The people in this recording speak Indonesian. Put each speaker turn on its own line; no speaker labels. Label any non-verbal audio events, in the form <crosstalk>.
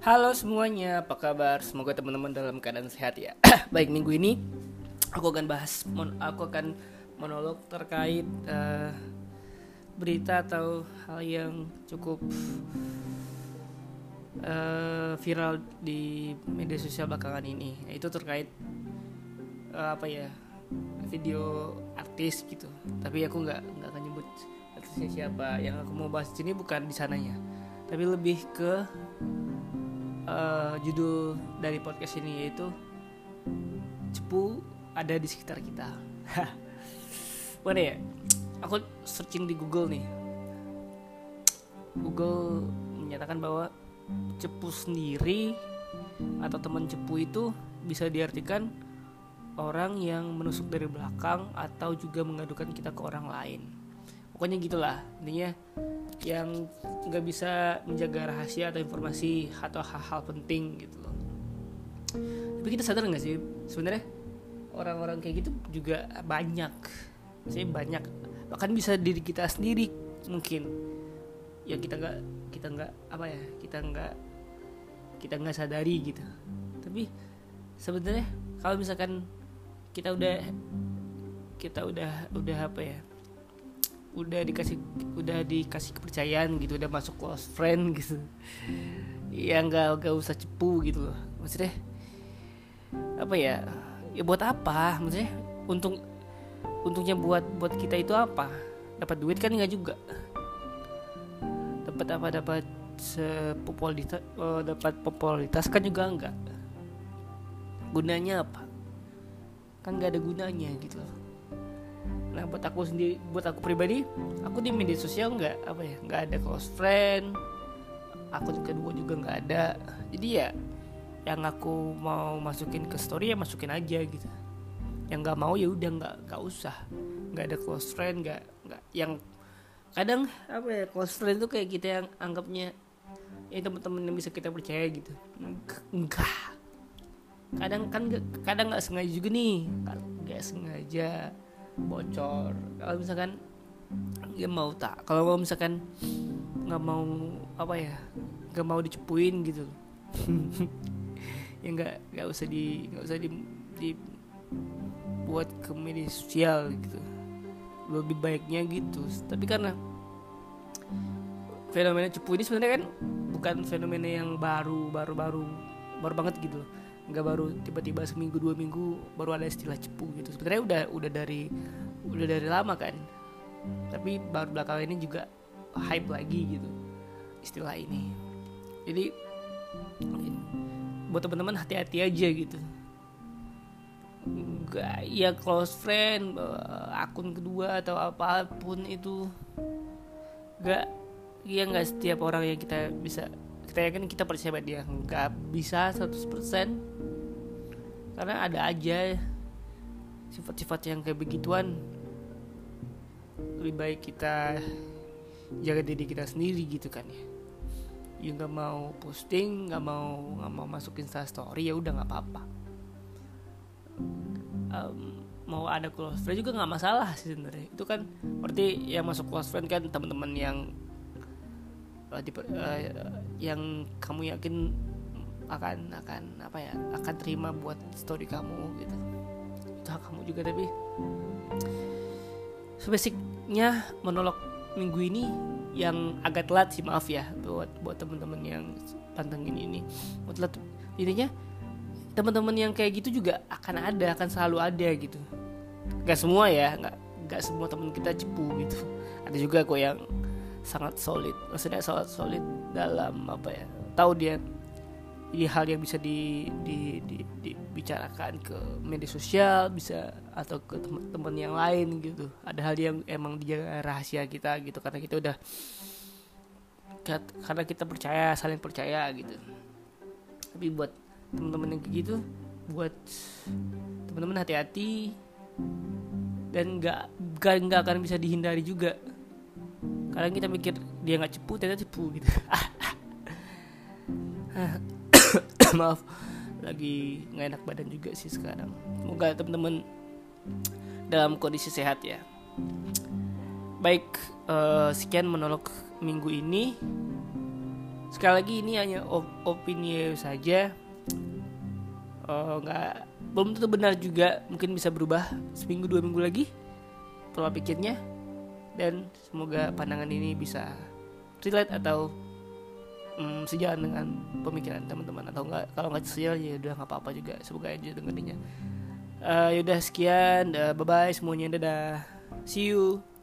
Halo semuanya, apa kabar? Semoga teman-teman dalam keadaan sehat ya. <clears throat> Baik minggu ini aku akan bahas, aku akan monolog terkait uh, berita atau hal yang cukup uh, viral di media sosial belakangan ini. Itu terkait uh, apa ya video artis gitu. Tapi aku nggak nggak akan nyebut artisnya siapa. Yang aku mau bahas di sini bukan di sananya, tapi lebih ke uh, judul dari podcast ini yaitu cepu ada di sekitar kita. <laughs> Mana ya? Aku searching di Google nih. Google menyatakan bahwa cepu sendiri atau teman cepu itu bisa diartikan orang yang menusuk dari belakang atau juga mengadukan kita ke orang lain. Pokoknya gitulah. Intinya yang nggak bisa menjaga rahasia atau informasi atau hal-hal penting gitu loh. Tapi kita sadar nggak sih sebenarnya orang-orang kayak gitu juga banyak. Sih banyak. Bahkan bisa diri kita sendiri mungkin. Ya kita nggak kita nggak apa ya kita nggak kita nggak sadari gitu. Tapi sebenarnya kalau misalkan kita udah kita udah udah apa ya udah dikasih udah dikasih kepercayaan gitu udah masuk close friend gitu. Ya nggak nggak usah cepu gitu loh. Maksudnya apa ya ya buat apa? Maksudnya untung untungnya buat buat kita itu apa? Dapat duit kan nggak juga. Dapat apa? Dapat popularitas oh, dapat popularitas kan juga enggak gunanya apa? Kan nggak ada gunanya gitu loh nah buat aku sendiri buat aku pribadi aku di media sosial nggak apa ya nggak ada close friend. Aku kedua juga nggak ada. Jadi ya yang aku mau masukin ke story ya masukin aja gitu. Yang nggak mau ya udah nggak nggak usah. Nggak ada close friend nggak nggak. Yang kadang apa ya close friend tuh kayak kita yang anggapnya ya teman-teman yang bisa kita percaya gitu. Enggak. Kadang kan kadang nggak sengaja juga nih. Nggak sengaja bocor. Kalau misalkan dia mau tak. Kalau mau misalkan nggak mau apa ya nggak mau dicepuin gitu. <laughs> Ya nggak nggak usah di nggak usah di, di buat ke media sosial gitu. Lebih baiknya gitu. Tapi karena fenomena cepu ini sebenarnya kan bukan fenomena yang baru baru baru baru banget gitu loh nggak baru tiba-tiba seminggu dua minggu baru ada istilah cepu gitu. Sebenarnya udah udah dari udah dari lama kan. Tapi baru belakangan ini juga hype lagi gitu istilah ini. Jadi buat teman-teman hati-hati aja gitu. Nggak ya close friend akun kedua atau apa pun itu. Nggak ya nggak setiap orang yang kita bisa kita yakin kita percaya dia. Nggak bisa 100% karena ada aja sifat-sifat yang kayak begituan. Lebih baik kita jaga diri kita sendiri gitu kan ya. Ya nggak mau posting nggak mau nggak mau masukin story ya udah nggak apa-apa. Um, mau ada close friend juga nggak masalah sih sebenarnya. Itu kan berarti yang masuk close friend kan teman-teman yang uh, di, uh, yang kamu yakin akan akan apa ya akan terima buat story kamu gitu. Itu hak kamu juga tapi sebasicnya monolog minggu ini yang agak telat sih maaf ya buat buat teman-teman yang pantengin ini. Buat telat intinya teman-teman yang kayak gitu juga akan ada akan selalu ada gitu. Nggak semua ya nggak nggak semua teman kita cepu gitu. Ada juga kok yang sangat solid. Maksudnya sangat solid dalam apa ya tahu dia jadi hal yang bisa di, di, di, dibicarakan ke media sosial bisa atau ke teman-teman yang lain gitu. Ada hal yang emang dijaga rahasia kita gitu karena kita udah karena kita percaya saling percaya gitu. Tapi buat teman-teman yang gitu buat teman-teman hati-hati dan nggak nggak akan bisa dihindari juga kadang kita mikir dia nggak cepu ternyata cepu gitu. <coughs> Maaf lagi nggak enak badan juga sih sekarang. Semoga teman-teman dalam kondisi sehat ya. Baik uh, sekian monolog minggu ini. Sekali lagi ini hanya op opini saja. Oh, nggak belum tentu benar juga. Mungkin bisa berubah seminggu dua minggu lagi. Pola pikirnya dan semoga pandangan ini bisa relate atau um, sejalan dengan pemikiran teman-teman. Atau enggak kalau nggak sejalan ya udah nggak apa-apa juga. Semoga aja dengerinnya uh, yaudah sekian. Uh, bye bye semuanya. Dadah. See you